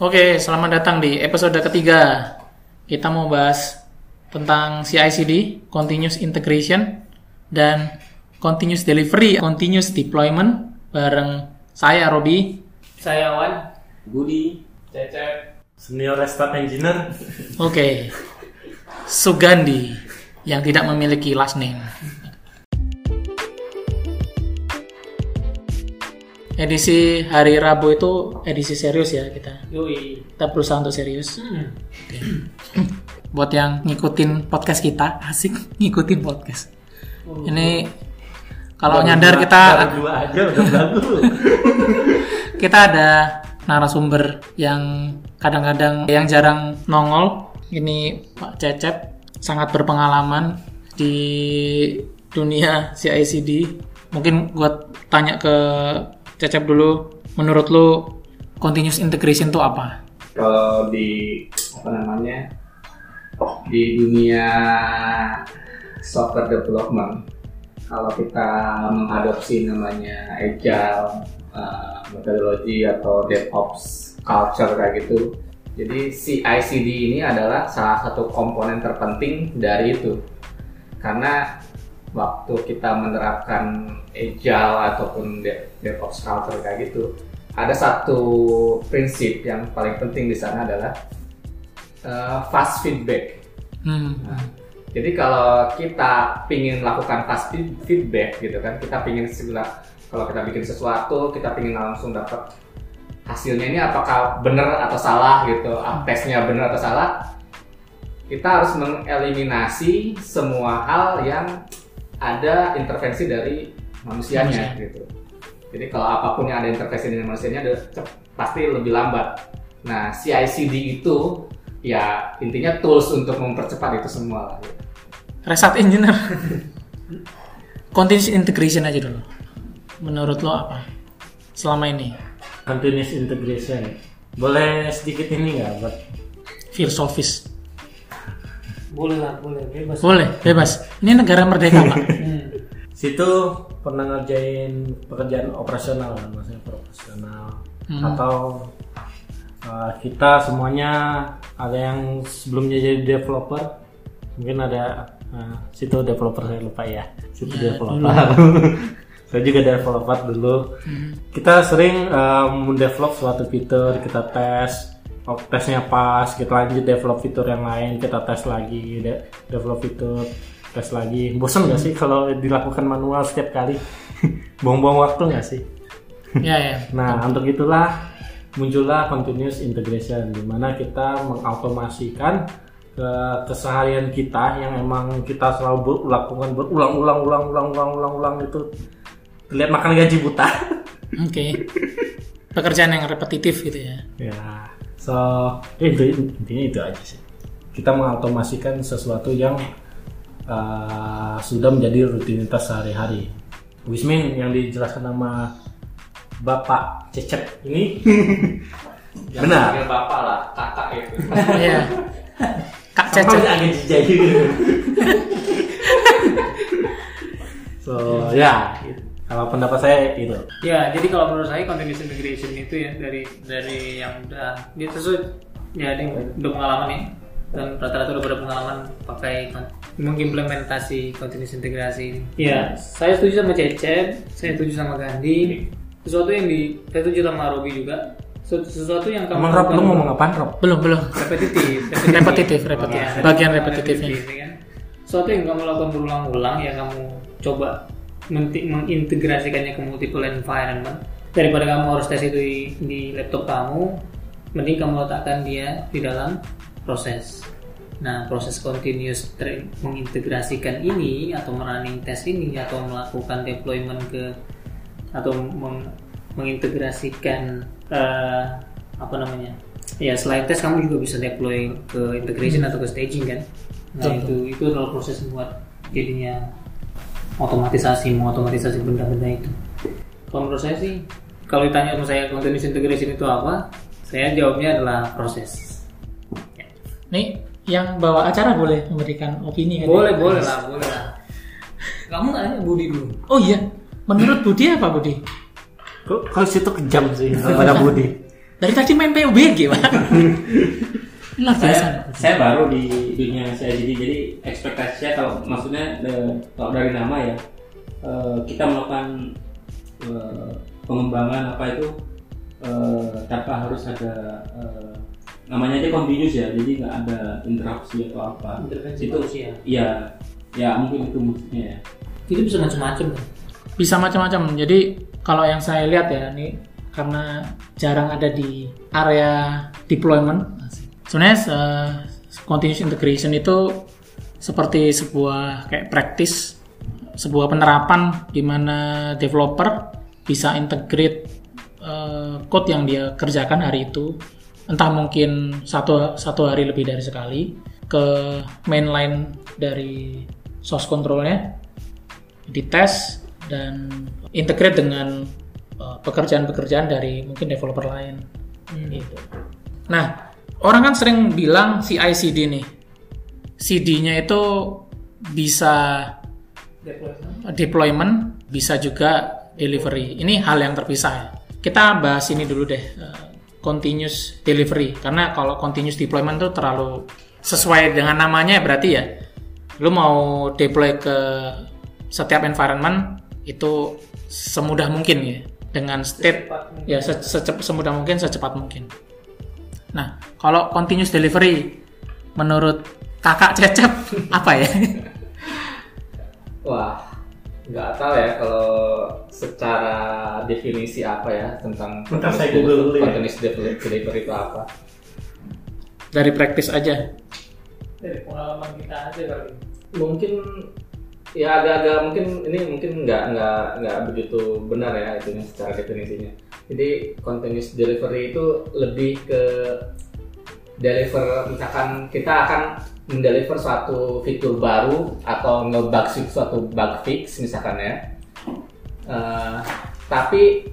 Oke, selamat datang di episode ketiga. Kita mau bahas tentang CI/CD, continuous integration, dan continuous delivery, continuous deployment bareng saya Robi. Saya Wan. Budi, Cecep. senior staff engineer. Oke, Sugandi yang tidak memiliki last name. Edisi hari Rabu itu edisi serius ya kita. Yoi. Kita berusaha untuk serius. Hmm. Buat yang ngikutin podcast kita, asik ngikutin podcast. Ini kalau nyadar dua- kita dua aja udah bagus. kita ada narasumber yang kadang-kadang yang jarang nongol. Ini Pak Cecep sangat berpengalaman di dunia CICD. Mungkin gua tanya ke Cecep dulu, menurut lu continuous integration itu apa? kalau di apa namanya di dunia software development kalau kita mengadopsi namanya agile uh, methodology atau DevOps culture kayak gitu jadi CI/CD ini adalah salah satu komponen terpenting dari itu karena waktu kita menerapkan agile ataupun de- DevOps culture kayak gitu ada satu prinsip yang paling penting di sana adalah uh, fast feedback. Hmm. Nah, jadi kalau kita pingin lakukan fast feed- feedback gitu kan, kita pingin segera kalau kita bikin sesuatu, kita pingin langsung dapat hasilnya ini apakah benar atau salah gitu, tesnya benar atau salah, kita harus mengeliminasi semua hal yang ada intervensi dari manusianya gitu. Jadi kalau apa pun yang ada intervensi dari manusianya ada cep- pasti lebih lambat. Nah, CI/CD itu ya intinya tools untuk mempercepat itu semua lah. gitu. Reset engineer. continuous integration aja dulu. Menurut lo apa? Selama ini Continuous integration. Boleh sedikit ini nggak buat filosofis. Boleh lah, boleh. Bebas. Boleh, bebas. Ini negara merdeka, Pak. Hmm. situ pernah ngerjain pekerjaan operasional kan, maksudnya profesional Hmm. atau uh, kita semuanya ada yang sebelumnya jadi developer mungkin ada uh, situ developer saya lupa ya situ Ya, developer saya juga developer dulu kita sering um, mendevelop suatu fitur kita tes tesnya pas kita lanjut develop fitur yang lain kita tes lagi de- develop fitur tes lagi bosan nggak sih kalau dilakukan manual setiap kali buang-buang waktu nggak sih ya, ya. Nah, untuk itulah muncullah continuous integration di mana kita mengautomasikan ke keseharian kita yang emang kita selalu lakukan berulang-ulang ulang-ulang ulang-ulang ulang itu terlihat makan gaji buta. Oke. Pekerjaan yang repetitif gitu ya. ya. So, itu intinya itu aja sih. Kita mengautomasikan sesuatu yang uh, sudah menjadi rutinitas sehari-hari. Wismin yang dijelaskan nama Bapak Cecep ini Jangan Benar. bapak lah, kakak itu. Iya. Kak Cecep. agak jijik so ya kalau pendapat saya itu Ya, jadi kalau menurut saya continuous integration itu ya dari dari yang udah dia sesuai ya ada yang udah pengalaman ya dan rata-rata udah berpengalaman pakai kon- mengimplementasi continuous integrasi ini. Ya, saya setuju sama Cecep, saya setuju sama Gandhi. Sesuatu yang di saya setuju sama Robi juga. Sesu- Sesuatu yang kamu emang Rob lu ngomong apaan Rob? Belum, belum. repetitif, Repetitif, repetitif. Ya, Bagian repetitifnya. repetitif, ya kan? Sesuatu yang kamu lakukan berulang-ulang ya kamu coba mengintegrasikannya ke multiple environment. Daripada kamu harus tes itu di, di laptop kamu mending kamu letakkan dia di dalam proses. Nah proses continuous mengintegrasikan ini atau running test ini atau melakukan deployment ke atau meng- mengintegrasikan eh, apa namanya ya selain tes kamu juga bisa deploy ke integration atau ke staging kan? Nah Betul. itu itu adalah proses buat jadinya otomatisasi mengotomatisasi benda-benda itu kalau menurut saya sih kalau ditanya sama saya continuous integration itu apa saya jawabnya adalah proses Nih, yang bawa acara boleh memberikan opini kan? boleh boleh lah boleh lah kamu nanya Budi dulu Oh iya. Menurut Budi apa Budi? Kok kalau situ kejam sih kepada Budi. Dari tadi main PUBG, Pak. Luar biasa. saya, saya baru di dunia CICD jadi ekspektasinya kalau maksudnya eh, kalau dari nama ya eh, kita melakukan eh, pengembangan apa itu eh, tanpa harus ada eh, namanya aja continuous ya jadi nggak ada interaksi atau apa Intervensi itu manusia. iya ya mungkin itu maksudnya ya Itu bisa macam-macam kan. Bisa macam-macam. Jadi kalau yang saya lihat ya ini karena jarang ada di area deployment. Sebenarnya eh, continuous integration itu seperti sebuah kayak practice, sebuah penerapan di mana developer bisa integrate eh, code yang dia kerjakan hari itu, entah mungkin satu satu hari lebih dari sekali ke mainline dari source controlnya dites dan integrate dengan uh, pekerjaan-pekerjaan dari mungkin developer lain. Gitu. Nah, orang kan sering bilang CI/CD nih, CD-nya itu bisa deployment, bisa juga delivery. Ini hal yang terpisah. ya. Kita bahas ini dulu deh, uh, continuous delivery. Karena kalau continuous deployment itu terlalu sesuai dengan namanya berarti ya, lu mau deploy ke setiap environment itu semudah mungkin ya dengan state ya se- secep- semudah mungkin secepat mungkin. Nah, kalau continuous delivery menurut kakak Cecep apa ya? Wah, nggak tahu ya kalau secara definisi apa ya tentang Bentar, saya Google dulu ya. continuous delivery delivery itu apa? Dari praktis aja. Dari pengalaman kita aja kali. Mungkin ya agak-agak mungkin ini mungkin nggak nggak nggak begitu benar ya itu secara definisinya. Jadi continuous delivery itu lebih ke deliver misalkan kita akan mendeliver suatu fitur baru atau nge-bug fix suatu bug fix misalkan ya. Eh, tapi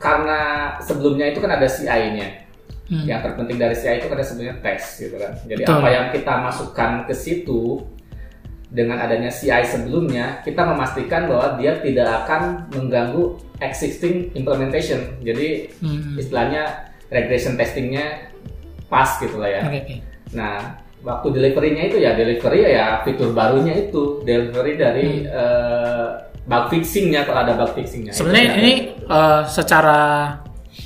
karena sebelumnya itu kan ada CI-nya. Hmm. Yang terpenting dari CI itu kan ada sebenarnya tes gitu kan. Jadi Betul. apa yang kita masukkan ke situ dengan adanya CI sebelumnya, kita memastikan bahwa dia tidak akan mengganggu existing implementation. Jadi Hmm. istilahnya regression testingnya pas gitu lah ya. Oke, oke. Nah, waktu delivery-nya itu ya delivery ya fitur barunya itu delivery dari eh, bug fixing-nya kalau ada bug fixing-nya. Sebenarnya Itu ini eh, secara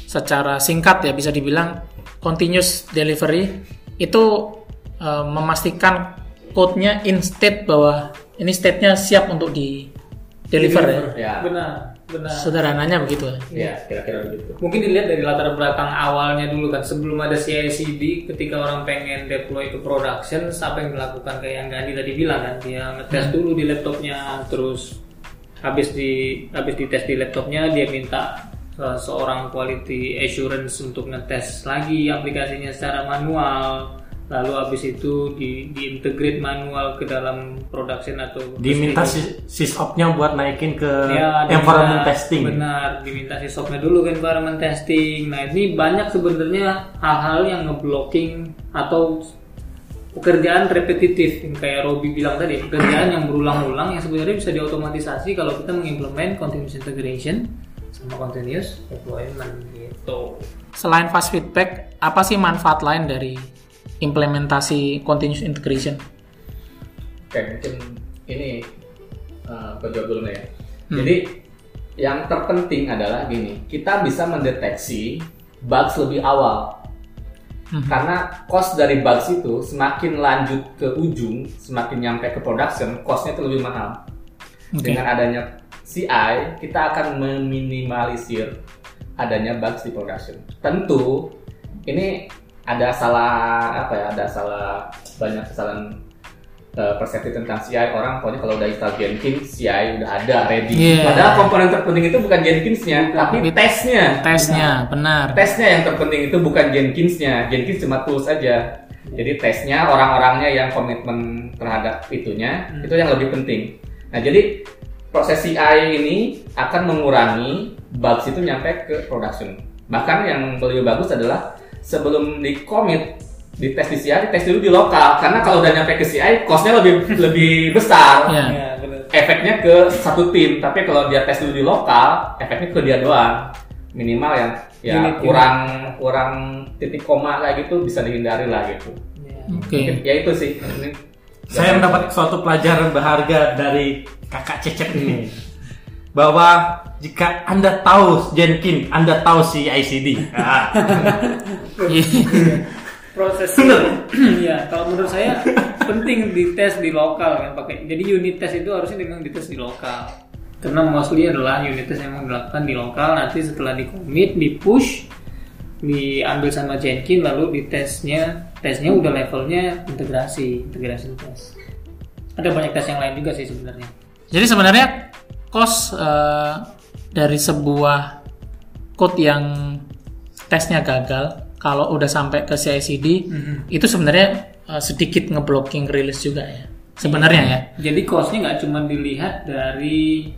secara singkat ya bisa dibilang continuous delivery itu eh, memastikan code-nya in state bahwa ini state-nya siap untuk di deliver ya. ya, Benar, benar. Sederhananya begitu ya. ya kira-kira begitu. Mungkin dilihat dari latar belakang awalnya dulu kan sebelum ada CI/CD ketika orang pengen deploy ke production siapa yang melakukan kayak yang Gandhi tadi bilang kan dia ngetes dulu di laptopnya terus habis di habis dites di laptopnya dia minta uh, seorang quality assurance untuk ngetes lagi aplikasinya secara manual lalu habis itu di diintegrate manual ke dalam production atau diminta sys- sysopnya buat naikin ke Ya, environment diminta- testing Benar, diminta sysopnya dulu ke environment testing. Nah, ini banyak sebenarnya hal-hal yang ngeblocking atau pekerjaan repetitif yang kayak Robi bilang tadi, pekerjaan yang berulang-ulang yang sebenarnya bisa diotomatisasi kalau kita mengimplement continuous integration sama continuous deployment gitu. Selain fast feedback, apa sih manfaat lain dari implementasi continuous integration? Oke, mungkin ini uh, aku jawab dulu nih ya. Jadi yang terpenting adalah gini, kita bisa mendeteksi bugs lebih awal. Hmm. Karena cost dari bugs itu semakin lanjut ke ujung, semakin nyampe ke production, costnya itu lebih mahal. Oke. Dengan adanya CI, kita akan meminimalisir adanya bugs di production. Tentu ini ada salah apa ya? Ada salah banyak kesalahan eh, persepsi tentang CI orang pokoknya kalau udah install Jenkins CI udah ada ready. Iya. Padahal komponen terpenting itu bukan Jenkinsnya, tapi tesnya. Tesnya, benar. Tesnya yang terpenting itu bukan Jenkinsnya. Jenkins cuma tools saja. Jadi tesnya orang-orangnya yang komitmen terhadap itunya itu yang lebih penting. Nah jadi proses CI ini akan mengurangi bugs itu nyampe ke production. Bahkan yang lebih bagus adalah sebelum di commit di tes di CI, tes dulu di lokal karena kalau udah nyampe ke CI, costnya lebih lebih besar. Ya. Ya, benar. Efeknya ke satu tim, tapi kalau dia tes dulu di lokal, efeknya ke dia doang. minimal yang ya Unit, kurang kurang titik koma kayak gitu bisa dihindari lah gitu Ya. Oke. ya itu sih ini Saya mendapat suatu pelajaran berharga dari kakak Cecep ini bahwa jika anda tahu Jenkins, anda tahu si ICD. Ah, proses ya kalau menurut saya penting dites di lokal kan pakai. Jadi unit test itu harusnya memang dites di lokal. Karena mostly adalah unit test yang memang dilakukan di lokal nanti setelah di commit di push diambil sama Jenkins lalu di tesnya tesnya udah levelnya integrasi integrasi tes ada banyak tes yang lain juga sih sebenarnya. Jadi sebenarnya cost eh, dari sebuah code yang tesnya gagal kalau udah sampai ke CI/CD itu sebenarnya eh, sedikit ngeblocking rilis juga ya. Sebenarnya ya. Jadi costnya nggak cuma dilihat dari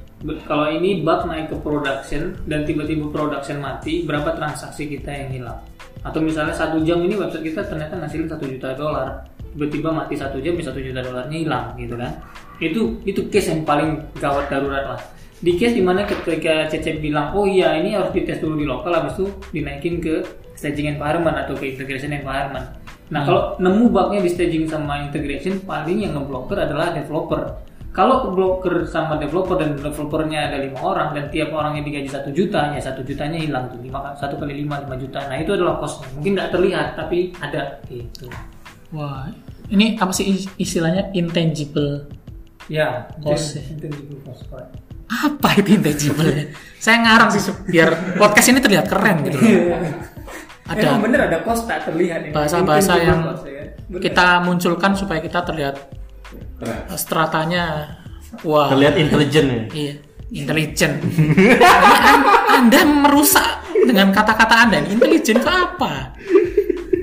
kalau ini bug naik ke production dan tiba-tiba production mati, berapa transaksi kita yang hilang? Atau misalnya satu jam ini website kita ternyata ngasilin satu juta dolar, tiba-tiba mati satu jam, satu juta dolarnya hilang, gitu kan? Itu itu case yang paling gawat darurat lah. Di case di mana ketika Cecep bilang, oh iya ini harus dites dulu di lokal, habis itu dinaikin ke staging environment atau ke integration environment. Nah kalau nemu bugnya di staging sama integration paling yang ngeblocker adalah developer. Kalau blocker sama developer dan developernya ada lima orang dan tiap orangnya digaji satu juta, ya satu jutanya hilang tuh lima satu kali lima lima juta. Nah itu adalah costnya. Mungkin nggak terlihat tapi ada gitu. Wah, ini apa sih is- istilahnya intangible? Ya, Cost, juga cost, correct. Apa itu intangible? Saya ngarang sih biar podcast ini terlihat keren gitu. Emang Ada bener ada cost tak terlihat ini. bahasa-bahasa Intangible yang cost, ya? Bener. kita munculkan supaya kita terlihat keren. stratanya wah terlihat intelijen ya. iya intelijen anda merusak dengan kata-kata anda intelijen itu apa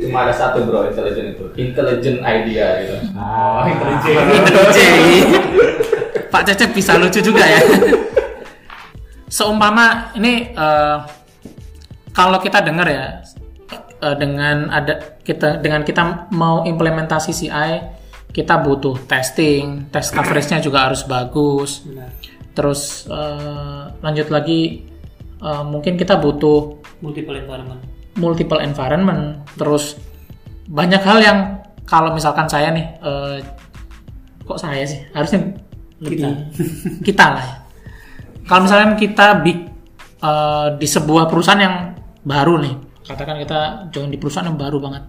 cuma ada satu bro intelligent itu. Intelligent idea gitu. Oh intelligent. Intelijen Pak Cecep bisa lucu juga ya. Seumpama ini eh, kalau kita dengar ya eh, dengan ada kita dengan kita mau implementasi CI kita butuh testing test coveragenya juga harus bagus. Benar. terus eh, lanjut lagi eh, mungkin kita butuh multiple environment. Multiple environment. Terus banyak hal yang kalau misalkan saya nih eh, kok saya sih? Harusnya lebih kita, lah ya. kalau misalkan kita big eh, di sebuah perusahaan yang baru nih katakan kita join di perusahaan yang baru banget.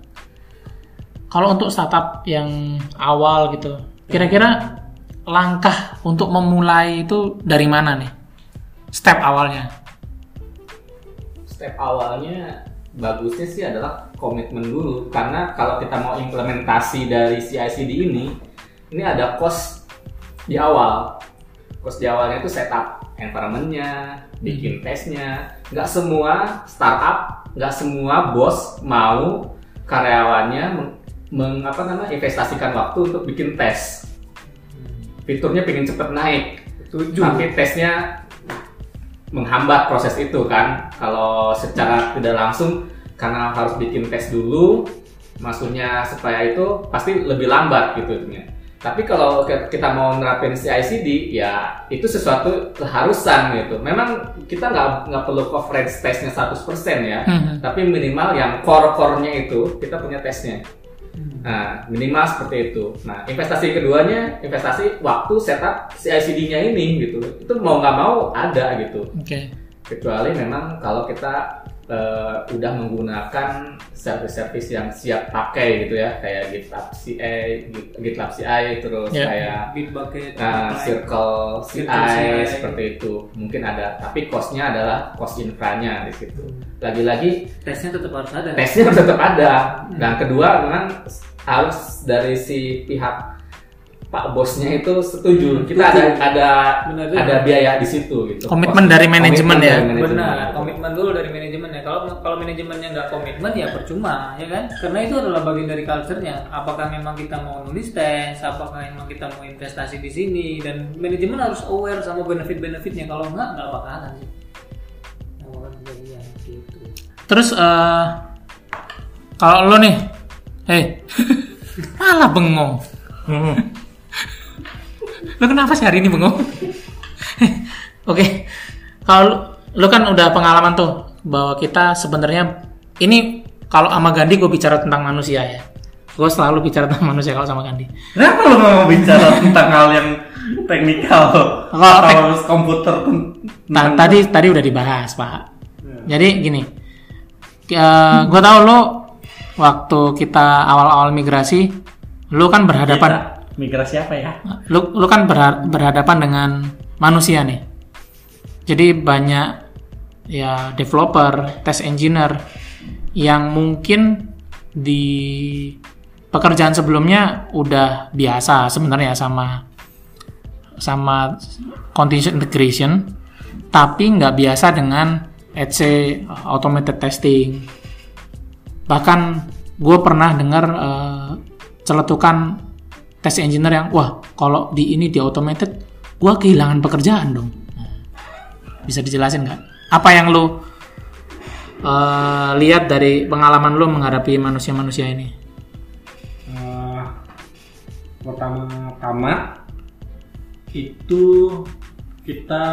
Kalau untuk startup yang awal gitu kira-kira langkah untuk memulai itu dari mana nih? Step awalnya. Step awalnya bagusnya sih adalah komitmen dulu. Karena kalau kita mau implementasi dari CI/CD ini ini ada cost di awal. Cost di awalnya itu setup environmentnya bikin tesnya nggak semua startup nggak semua bos mau karyawannya meng, meng- apa namanya investasikan waktu untuk bikin tes fiturnya pengen cepet naik. Tapi tesnya menghambat proses itu kan kalau secara tidak langsung karena harus bikin tes dulu maksudnya supaya itu pasti lebih lambat gitu intinya. tapi kalau kita mau nerapin CI/CD ya itu sesuatu keharusan gitu memang kita nggak nggak perlu coverage tesnya 100% ya Mhm. tapi minimal yang core-core-nya itu kita punya tesnya Nah, minimal seperti itu. Nah, investasi keduanya, investasi waktu setup CI/CD-nya ini gitu. Itu mau nggak mau ada gitu. oke Kecuali memang kalau kita eh, udah menggunakan service-service yang siap pakai gitu ya, kayak GitLab CI, Git- GitLab CI, terus Ya. kayak Bitbucket, Pipeline. Circle CI, CI. seperti itu mungkin ada, tapi cost-nya adalah cost infranya di situ. Lagi-lagi tesnya tetap harus ada. tesnya tetap ada. Dan kedua memang harus dari si pihak Pak bosnya itu setuju. Kita ada ada Benar ada biaya di situ gitu. Komitmen dari manajemen ya? dari manajemen. Benar, komitmen dulu dari manajemen ya. Kalau kalau manajemennya nggak komitmen ya percuma, ya kan? Karena itu adalah bagian dari culture-nya. Apakah memang kita mau nulis tes, apakah memang kita mau investasi di sini dan manajemen harus aware sama benefit-benefitnya. Kalau nggak nggak bakalan sih. Gitu. Terus eh kalau lo nih, hei, malah bengong. Lo kenapa sih hari ini bengong? Oke, kalau lo, lo kan udah pengalaman tuh bahwa kita sebenarnya ini kalau sama Gandhi gue bicara tentang manusia ya. Gue selalu bicara tentang manusia kalau sama Gandhi. Kenapa lu nggak mau bicara tentang hal yang teknikal Kalau tek- komputer? Nah, tadi tadi udah dibahas, Pak. Jadi gini, gue tahu lo waktu kita awal-awal migrasi, lu kan berhadapan, migrasi apa ya? lu lu kan berha- berhadapan dengan manusia nih. Jadi banyak ya developer, test engineer yang mungkin di pekerjaan sebelumnya udah biasa sebenarnya sama sama continuous integration tapi nggak biasa dengan let's automated testing bahkan gue pernah dengar eh, celetukan test engineer yang wah kalau di ini di automated gue kehilangan pekerjaan dong. Nah, bisa dijelasin nggak? Apa yang lu eh, lihat dari pengalaman lu menghadapi manusia-manusia ini? Eh, pertama-tama itu kita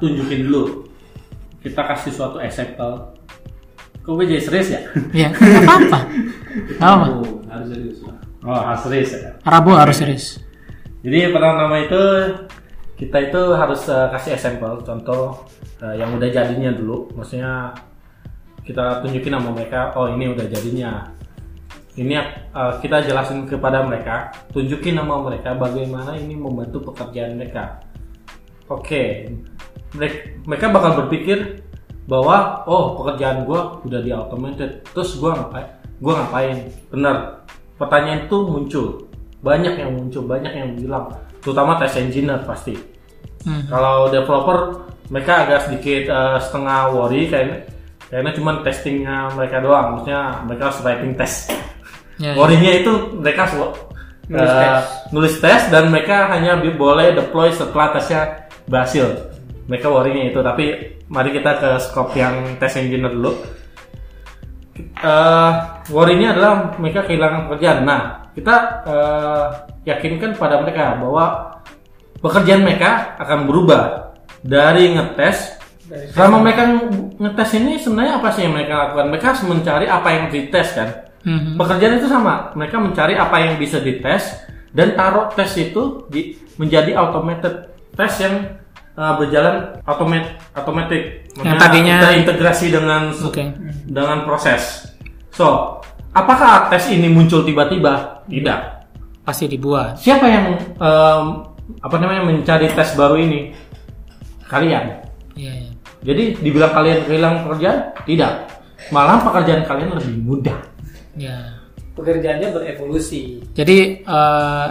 tunjukin dulu. Kita kasih suatu example. Kok gue jadi serius ya? ya nggak apa-apa. Harus serius lah. Oh harus serius ya? Rabu harus serius jadi pertama itu kita itu harus eh, kasih example contoh eh, yang udah jadinya dulu. Maksudnya kita tunjukin sama mereka oh ini udah jadinya. Ini eh, kita jelasin kepada mereka. Tunjukin sama mereka bagaimana ini membantu pekerjaan mereka. Oke. Mereka, mereka bakal berpikir bahwa oh pekerjaan gua udah di automated. Terus gua ngapain? Gua ngapain? Benar pertanyaan itu muncul. Banyak yang muncul banyak yang bilang. Terutama test engineer pasti. Hmm. kalau developer mereka agak sedikit eh, setengah worry kayaknya. Karena cuma testingnya mereka doang. Maksudnya mereka harus writing test. Ya, ya. worry-nya itu mereka su- Nulis eh, tes. nulis tes dan mereka hanya boleh deploy setelah tesnya berhasil. Mereka worry-nya itu. Tapi mari kita ke scope yang test engineer dulu worry-nya adalah mereka kehilangan pekerjaan. Nah, kita eh, yakinkan pada mereka bahwa pekerjaan mereka akan berubah dari ngetes. Dari Selama mereka nge- ngetes ini sebenarnya apa sih yang mereka lakukan? Mereka harus mencari apa yang dites kan. Mhm. Pekerjaan itu sama. Mereka mencari apa yang bisa dites dan taruh tes itu di, menjadi automated test yang uh, berjalan automat automatic. Yang tadinya- terintegrasi dengan Oke. dengan proses. So, apakah tes ini muncul tiba-tiba? Tidak. pasti dibuat Siapa yang um, apa namanya mencari tes baru ini? Kalian. Iya, iya. Jadi dibilang kalian kehilangan pekerjaan? Tidak. Malah pekerjaan kalian lebih mudah. Ya. pekerjaannya berevolusi Jadi eh,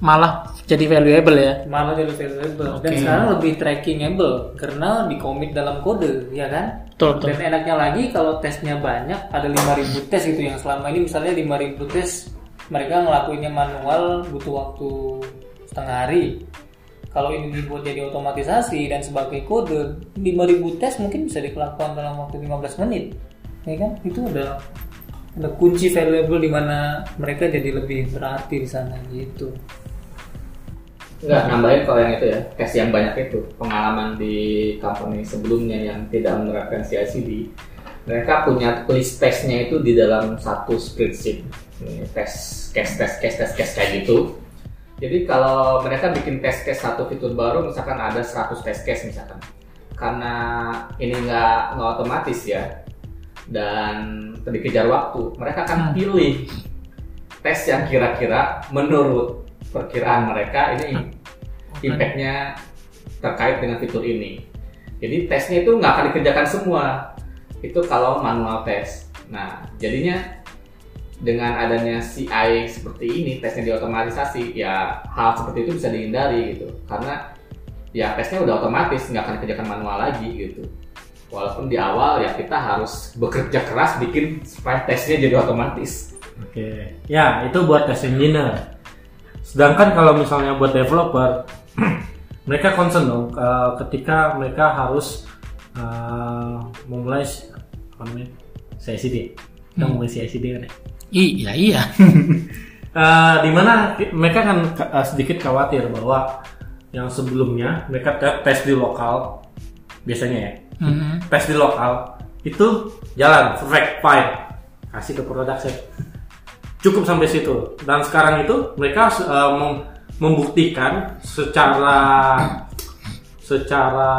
malah jadi valuable ya. malah jadi valuable. Dan Oke. sekarang lebih trackingable karena dikomit dalam kode ya kan? Betul, betul. dan enaknya lagi kalau tesnya banyak ada 5000 tes gitu. Yang selama ini misalnya 5000 tes mereka ngelakuinnya manual butuh waktu setengah hari. Kalau ini dibuat jadi otomatisasi dan sebagai kode 5000 tes mungkin bisa dilakukan dalam waktu 15 menit. Ya kan? Itu udah ada kunci valuable di mana mereka jadi lebih berarti di sana gitu Enggak, nambahin kalau yang itu ya, tes yang banyak itu. Pengalaman di company sebelumnya yang tidak menerapkan CI/CD, mereka punya list testnya itu di dalam satu spreadsheet. Tes, case tes, case tes, case kayak gitu. Jadi kalau mereka bikin tes case satu fitur baru, misalkan ada 100 test case misalkan, karena ini nggak nggak otomatis ya, dan dikejar waktu, mereka akan pilih tes yang kira-kira menurut perkiraan mereka ini impactnya terkait dengan fitur ini. Jadi tesnya itu nggak akan dikerjakan semua. Itu kalau manual tes. Nah, jadinya dengan adanya CI seperti ini, tesnya diotomatisasi, ya hal seperti itu bisa dihindari gitu. Karena ya tesnya udah otomatis, nggak akan dikerjakan manual lagi gitu. Walaupun di awal ya kita harus bekerja keras bikin supaya tesnya jadi otomatis. Oke. Ya, itu buat test engineer. Sedangkan kalau misalnya buat developer, mereka concern dong eh, ketika mereka harus eh, memulai apa namanya? CICD. Kita Hmm. mulai CICD kan ya. Iya, iya. Eh, di mana mereka kan sedikit khawatir bahwa yang sebelumnya mereka te- tes di lokal biasanya ya Mhm. tes di lokal itu jalan perfect fine kasih ke production cukup sampai situ. Dan sekarang itu mereka uh, mem- membuktikan secara secara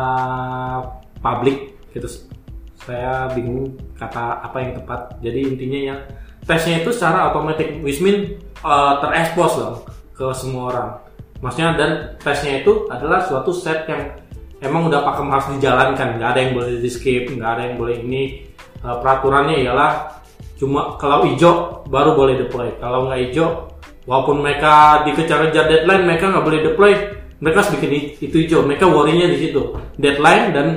publik gitu. Saya bingung kata apa yang tepat. Jadi intinya ya tesnya itu secara otomatis. Mean uh, terekspos dong ke semua orang. Maksudnya dan tesnya itu adalah suatu set yang emang udah pakem harus dijalankan. Nggak ada yang boleh di skip nggak ada yang boleh ini. Uh, peraturannya ialah cuma kalau hijau baru boleh deploy. Kalau nggak hijau walaupun mereka dikejar-kejar deadline mereka nggak boleh deploy. Mereka harus bikin itu hijau. Mereka worry-nya di situ. Deadline dan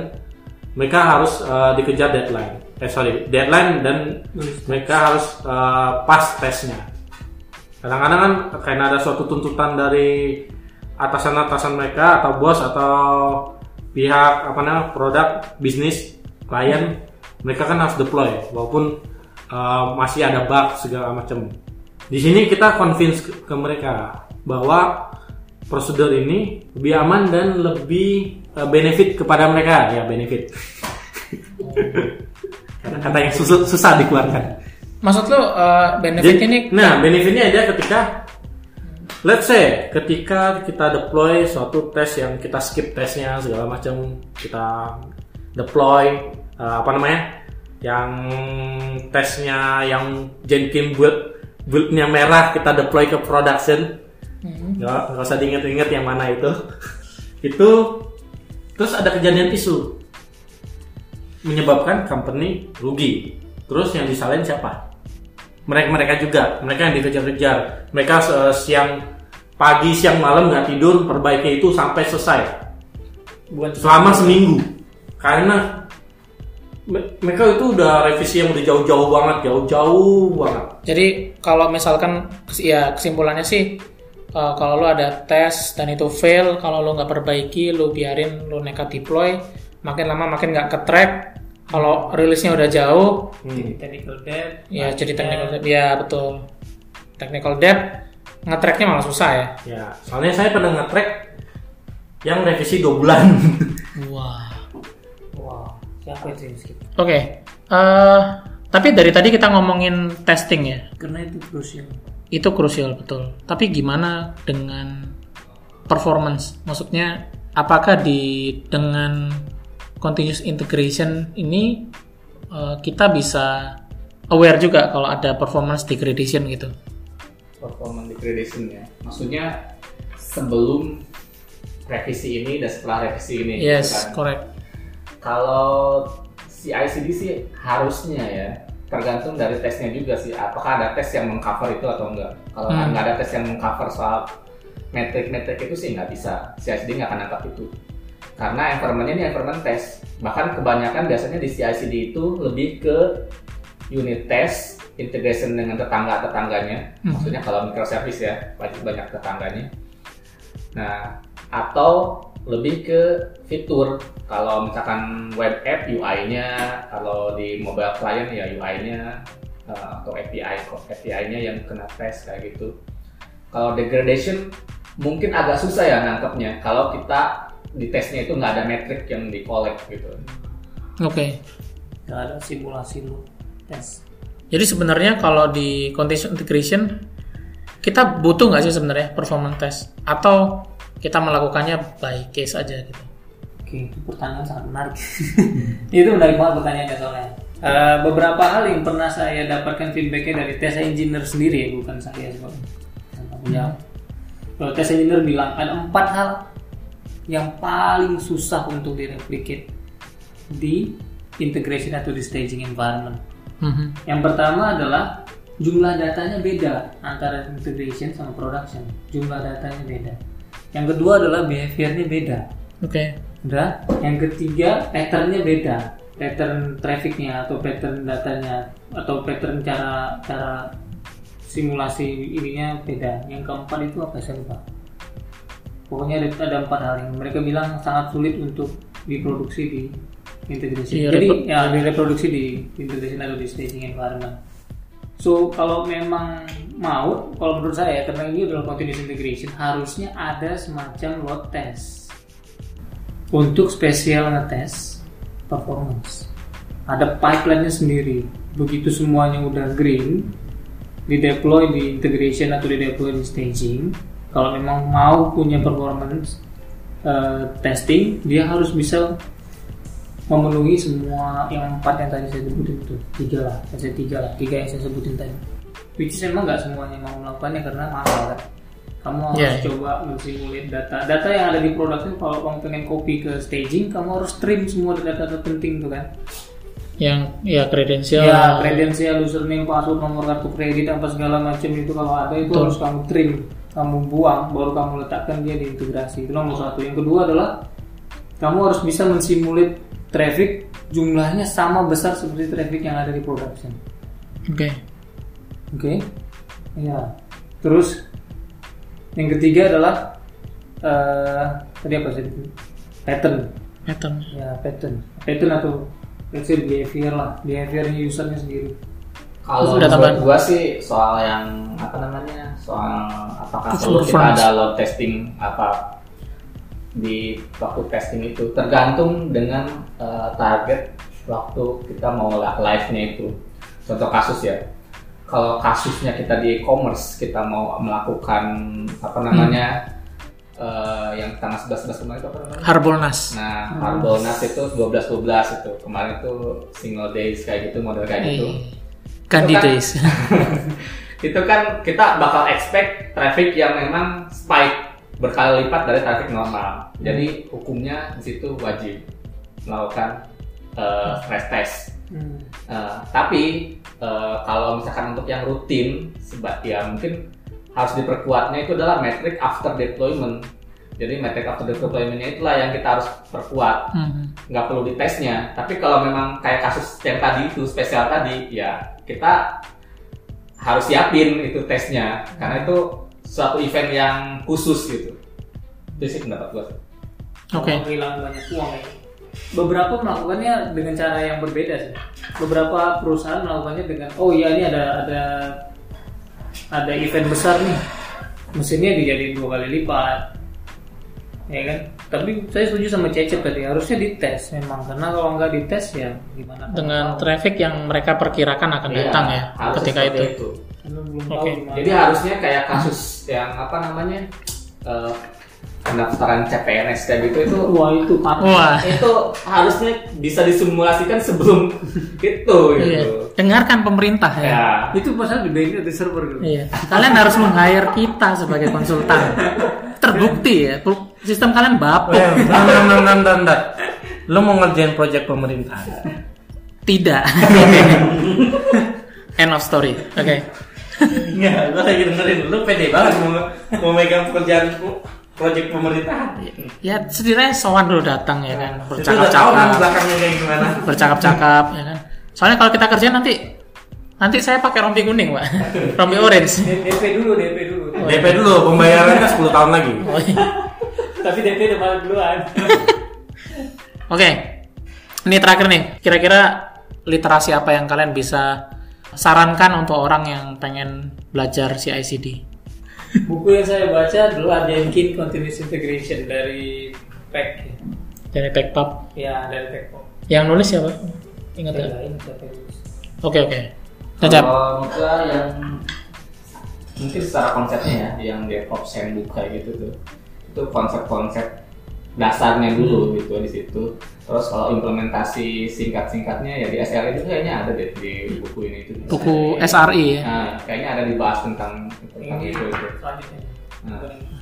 mereka harus uh, dikejar deadline. Eh sorry deadline dan mereka harus uh, pas tesnya kadang-kadang kan karena ada suatu tuntutan dari atasan-atasan mereka atau bos atau pihak apa namanya produk bisnis klien mereka kan harus deploy. Walaupun uh, masih ada bug segala macam. Di sini kita convince ke, ke mereka bahwa prosedur ini lebih aman dan lebih uh, benefit kepada mereka. Ya benefit. Kata-kata yang susah, susah dikeluarkan. Maksud lo uh, benefit jadi, ini nah benefitnya aja ketika let's say ketika kita deploy suatu tes yang kita skip tesnya segala macam kita deploy uh, apa namanya yang tesnya yang Jenkins build buildnya merah kita deploy ke production. Nggak nggak usah diinget-inget yang mana itu. Itu terus ada kejadian isu. Menyebabkan company rugi. Terus yang disalahin siapa? Mereka mereka juga. Mereka yang dikejar-kejar. Mereka eh, siang pagi siang malam nggak tidur perbaiki itu sampai selesai. Bukan selama seminggu. Karena mereka itu udah revisi yang udah jauh-jauh banget jauh-jauh banget Jadi kalau misalkan ya kesimpulannya sih uh, kalau lo ada tes dan itu fail, kalau lo nggak perbaiki, lo biarin lo nekat deploy, makin lama makin nggak ke track. Kalau rilisnya udah jauh, jadi technical debt ya jadi technical debt, ya betul. Technical debt nge-tracknya malah susah ya. ya soalnya saya pernah nge-track yang revisi dua bulan Wah. wow siapa itu yang skip Oke. eh, tapi dari tadi kita ngomongin testing ya. karena itu krusial Itu krusial betul. Tapi gimana dengan performance? Maksudnya apakah di dengan continuous integration ini eh, kita bisa aware juga kalau ada performance degradation gitu? performance degradation ya maksudnya sebelum revisi ini dan setelah revisi ini gitu Yes, kan. correct. Kalau CICD sih harusnya ya tergantung dari tesnya juga sih. Apakah ada tes yang mengcover itu atau enggak. Kalau Hmm. nggak ada tes yang mengcover soal metrik-metrik itu sih nggak bisa. CICD nggak akan nangkap itu. Karena environmentnya ini environment test. Bahkan kebanyakan biasanya di CICD itu lebih ke unit test integration dengan tetangga-tetangganya. Mhm. maksudnya kalau microservice ya banyak banyak tetangganya. Nah atau lebih ke fitur kalau misalkan web app UI-nya kalau di mobile client ya UI-nya eh, atau API API-nya yang kena tes kayak gitu. Kalau degradation mungkin agak susah ya nangkepnya. Kalau kita di tesnya itu nggak ada metrik yang di collect gitu. Oke. nggak ada simulasi lu tes. Jadi sebenarnya kalau di continuous integration kita butuh nggak sih sebenarnya performance test? Atau kita melakukannya by case aja gitu? Oke, itu pertanyaan sangat menarik. itu menarik banget pertanyaannya soalnya. Eh, beberapa hal yang pernah saya dapatkan feedbacknya dari test engineer sendiri ya, bukan saya jawab. Kalau test engineer bilang ada empat hal yang paling susah untuk direplicate di integration atau di staging environment. Mhm. Yang pertama adalah jumlah datanya beda antara integration sama production. Jumlah datanya beda. Yang kedua adalah behaviornya beda. Oke. Udah. Yang ketiga patternnya beda. Pattern trafficnya atau pattern datanya atau pattern cara cara simulasi ininya beda. Yang keempat itu apa saya lupa. Pokoknya ada, ada empat hal yang mereka bilang sangat sulit untuk diproduksi di integration. Di Jadi repro- ya direproduksi di integration atau di staging environment. So kalau memang mau, kalau menurut saya karena ini adalah continuous integration, harusnya ada semacam load test untuk spesial ngetes performance. ada pipeline-nya sendiri. Begitu semuanya udah green, di deploy di integration atau di deploy di staging. Kalau memang mau punya performance eh, testing, dia harus bisa memenuhi semua yang empat yang tadi saya sebutin itu tiga lah, saya tiga lah, tiga yang saya sebutin tadi. Which is emang nggak semuanya mau melakukannya karena mahal kan. Kamu harus Yeah. coba mensimulate data. Data yang ada di production kalau kamu pengen copy ke staging, kamu harus stream semua data-data penting tuh kan. Yang ya kredensial. Ya, kredensial, username, password, nomor kartu kredit, apa segala macam itu kalau ada itu Betul. harus kamu trim, kamu buang, baru kamu letakkan dia di integrasi. Itu nomor satu. Yang kedua adalah kamu harus bisa mensimulate traffic jumlahnya sama besar seperti traffic yang ada di production. Oke. Oke, ya. Terus yang ketiga adalah eh tadi apa sih? Pattern. Pattern. Ya, pattern. Pattern atau let's say behavior lah, behaviornya usernya sendiri. Kalau menurut gua sih soal yang apa namanya soal apakah It's perlu kita ada load testing apa di waktu testing itu tergantung dengan eh, target waktu kita mau li- live-nya itu. Contoh kasus ya, kalau kasusnya kita di e-commerce kita mau melakukan apa namanya eh, yang tanggal 11 11 kemarin itu apa namanya? Harbolnas. Nah, Harbolnas itu 12 12 itu. Kemarin itu single days kayak gitu model kayak gitu. Candy Itu kan- Days. itu kan kita bakal expect traffic yang memang spike berkali lipat dari traffic normal. Jadi hukumnya di situ wajib melakukan uh, stress test. Hmm. Uh, tapi uh, kalau misalkan untuk yang rutin, seba- ya mungkin harus diperkuatnya itu adalah metric after deployment. Jadi metric after deploymentnya itulah yang kita harus perkuat Hmm. nggak perlu ditesnya. Tapi kalau memang kayak kasus yang tadi itu spesial tadi, ya kita harus siapin itu tesnya karena itu suatu event yang khusus gitu. Itu sih pendapat gue. Oke. Kehilangan banyak uang ya. Beberapa melakukannya dengan cara yang berbeda sih. Beberapa perusahaan melakukannya dengan oh iya ini ada ada ada event besar nih. Mesinnya dijadiin dua kali lipat. Ya kan? Tapi saya setuju sama Cecep tadi harusnya dites memang karena kalau nggak dites ya gimana? Dengan traffic yang mereka perkirakan akan Iya, datang ya ketika itu. Belum Oke. tahu gimana. Jadi harusnya kayak kasus yang apa namanya eh, pendaftaran CPNS kayak gitu itu Wah itu. Wah. itu harusnya bisa disimulasikan sebelum itu gitu. Iya. Dengarkan pemerintah ya. Ya. Itu pasal di backup di server gitu. Iya. Kalian harus meng-hire kita sebagai konsultan. Terbukti ya. Sistem kalian bapuk. Eh, bentar, bentar, bentar, bentar. Lu mau ngerjain project pemerintah? Tidak. End of story. Oke. Enggak, gue lagi dengerin. Lu pede banget mau, mau megang pekerjaan project pemerintahan. Ya setidaknya sowan dulu datang ya kan. Tahu kan Bercakap-cakap. belakangnya kayak gimana. Bercakap-cakap ya kan. Soalnya kalau kita kerja nanti nanti saya pakai rompi kuning, Pak. rompi orange. DP dulu, DP dulu. DP dulu, pembayarannya 10 tahun lagi. Oh, iya. Tapi DP udah balik duluan. Oke. Ini terakhir nih. Kira-kira literasi apa yang kalian bisa sarankan untuk orang yang pengen belajar CI/CD? Buku yang saya baca dulu ada Jenkins Continuous Integration dari PEC. Dari TechPub. Ya, dari PEC. Yang nulis siapa? Ingat ya? nggak yang. Oke oke. Cacap. Kalau menurut gua yang mungkin secara konsepnya ya, yang DevOps handbook kayak gitu tuh, itu konsep-konsep dasarnya dulu gitu di situ. Terus kalau implementasi singkat-singkatnya ya di SRE itu kayaknya ada deh di buku ini itu. Buku SRI ya. Nah, kayaknya ada dibahas tentang tentang Ini itu itu. selanjutnya. Nah.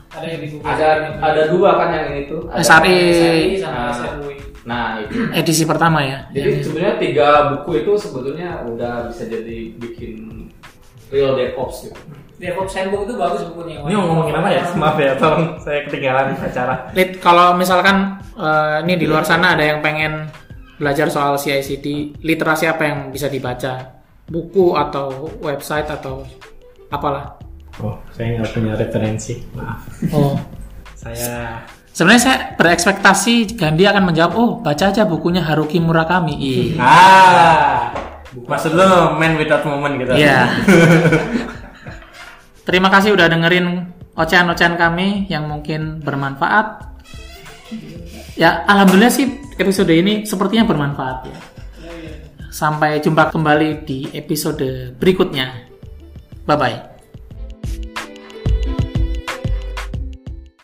Ada yang di buku Ada ada dua kan yang ini tuh. Ada SRE. SRI sama Nah. Nah itu. Edisi pertama ya. Jadi sebenarnya tiga buku itu sebetulnya udah bisa jadi bikin real DevOps gitu. DevOps Handbook itu bagus bukunya. Ini mau ngomongin apa ya? Maaf ya, tolong saya ketinggalan acara. Lid, kalau misalkan eh, ini di luar sana ada yang pengen belajar soal CI/CD, literasi apa yang bisa dibaca? Buku atau website atau apalah? Oh, saya nggak punya referensi. Maaf. Oh, Saya sebenarnya saya berekspektasi Gandhi akan menjawab, oh baca aja bukunya Haruki Murakami. Iya. ah, maksud lu man without moment gitu. Iya. Terima kasih udah dengerin ocehan-ocehan kami yang mungkin bermanfaat. Ya, alhamdulillah sih episode ini sepertinya bermanfaat ya. Sampai jumpa kembali di episode berikutnya. Bye bye.